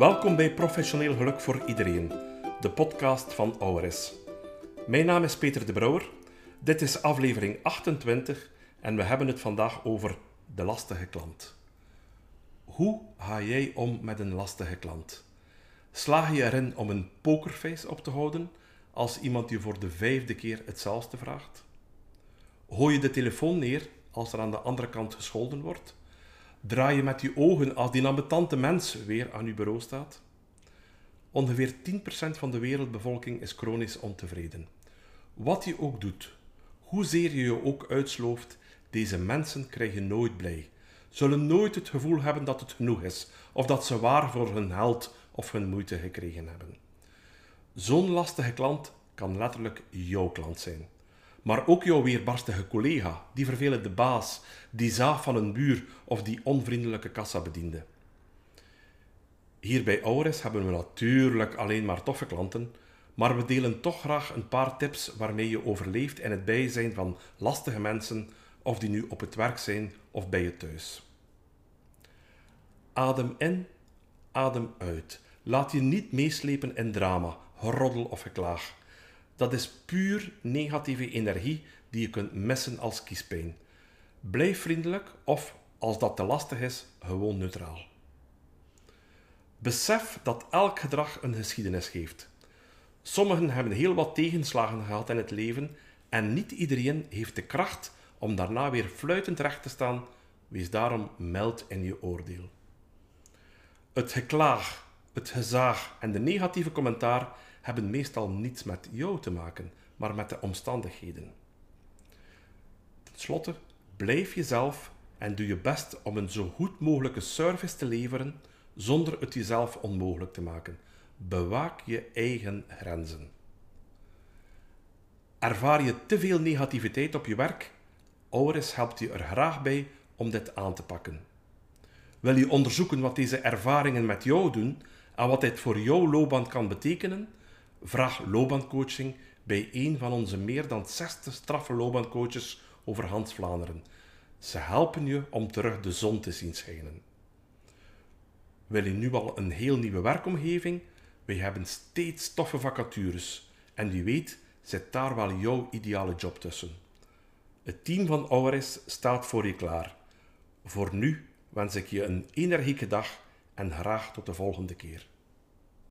Welkom bij Professioneel Geluk voor Iedereen, de podcast van Auris. Mijn naam is Peter de Brouwer. Dit is aflevering 28 en we hebben het vandaag over de lastige klant. Hoe ga jij om met een lastige klant? Slaag je erin om een pokerface op te houden als iemand je voor de vijfde keer hetzelfde vraagt? Hoor je de telefoon neer als er aan de andere kant gescholden wordt? Draai je met je ogen als die ambetante mens weer aan je bureau staat? Ongeveer 10% van de wereldbevolking is chronisch ontevreden. Wat je ook doet, hoezeer je je ook uitslooft, deze mensen krijgen nooit blij. Zullen nooit het gevoel hebben dat het genoeg is, of dat ze waar voor hun held of hun moeite gekregen hebben. Zo'n lastige klant kan letterlijk jouw klant zijn. Maar ook jouw weerbarstige collega, die vervelende baas, die zaag van een buur of die onvriendelijke kassabediende. Hier bij Auris hebben we natuurlijk alleen maar toffe klanten, maar we delen toch graag een paar tips waarmee je overleeft in het bijzijn van lastige mensen, of die nu op het werk zijn of bij je thuis. Adem in, adem uit. Laat je niet meeslepen in drama, geroddel of geklaag. Dat is puur negatieve energie die je kunt missen als kiespijn. Blijf vriendelijk of, als dat te lastig is, gewoon neutraal. Besef dat elk gedrag een geschiedenis geeft. Sommigen hebben heel wat tegenslagen gehad in het leven en niet iedereen heeft de kracht om daarna weer fluitend recht te staan. Wees daarom mild in je oordeel. Het geklaag, het gezaag en de negatieve commentaar hebben meestal niets met jou te maken, maar met de omstandigheden. Ten slotte, blijf jezelf en doe je best om een zo goed mogelijke service te leveren zonder het jezelf onmogelijk te maken. Bewaak je eigen grenzen. Ervaar je te veel negativiteit op je werk? Auris helpt je er graag bij om dit aan te pakken. Wil je onderzoeken wat deze ervaringen met jou doen en wat dit voor jouw loopbaan kan betekenen? Vraag loopbaancoaching bij een van onze meer dan 60 straffe loopbaancoaches over Hans Vlaanderen. Ze helpen je om terug de zon te zien schijnen. Wil je nu al een heel nieuwe werkomgeving? Wij hebben steeds toffe vacatures en wie weet zit daar wel jouw ideale job tussen. Het team van Auris staat voor je klaar. Voor nu wens ik je een energieke dag en graag tot de volgende keer.